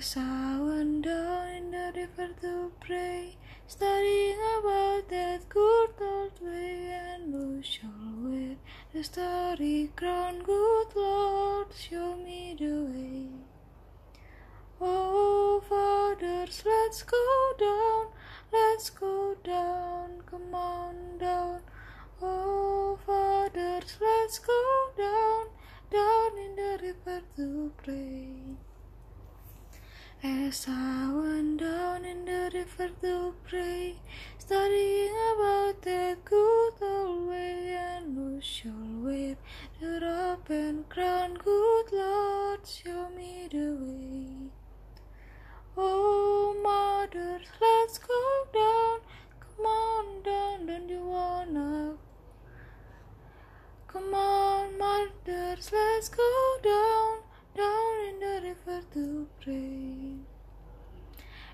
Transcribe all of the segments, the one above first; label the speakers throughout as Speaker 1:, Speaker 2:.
Speaker 1: As I down in the river to pray, studying about that good old way, and shall wear the starry crown, good Lord, show me the way. Oh, fathers, let's go down, let's go down, come on down. Oh, fathers, let's go down, down in the river to pray. As I went down in the river to pray, studying about the good old way, and shall wear the robe and crown, good Lord, show me the way. Oh, mothers, let's go down, come on down, don't you wanna? Come on, mothers, let's go down, down in the river to pray.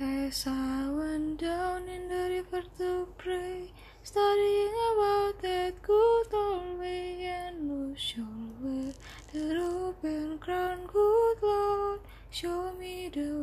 Speaker 1: As I went down in the river to pray, studying about that good old way, and who shall wear the open crown, good Lord, show me the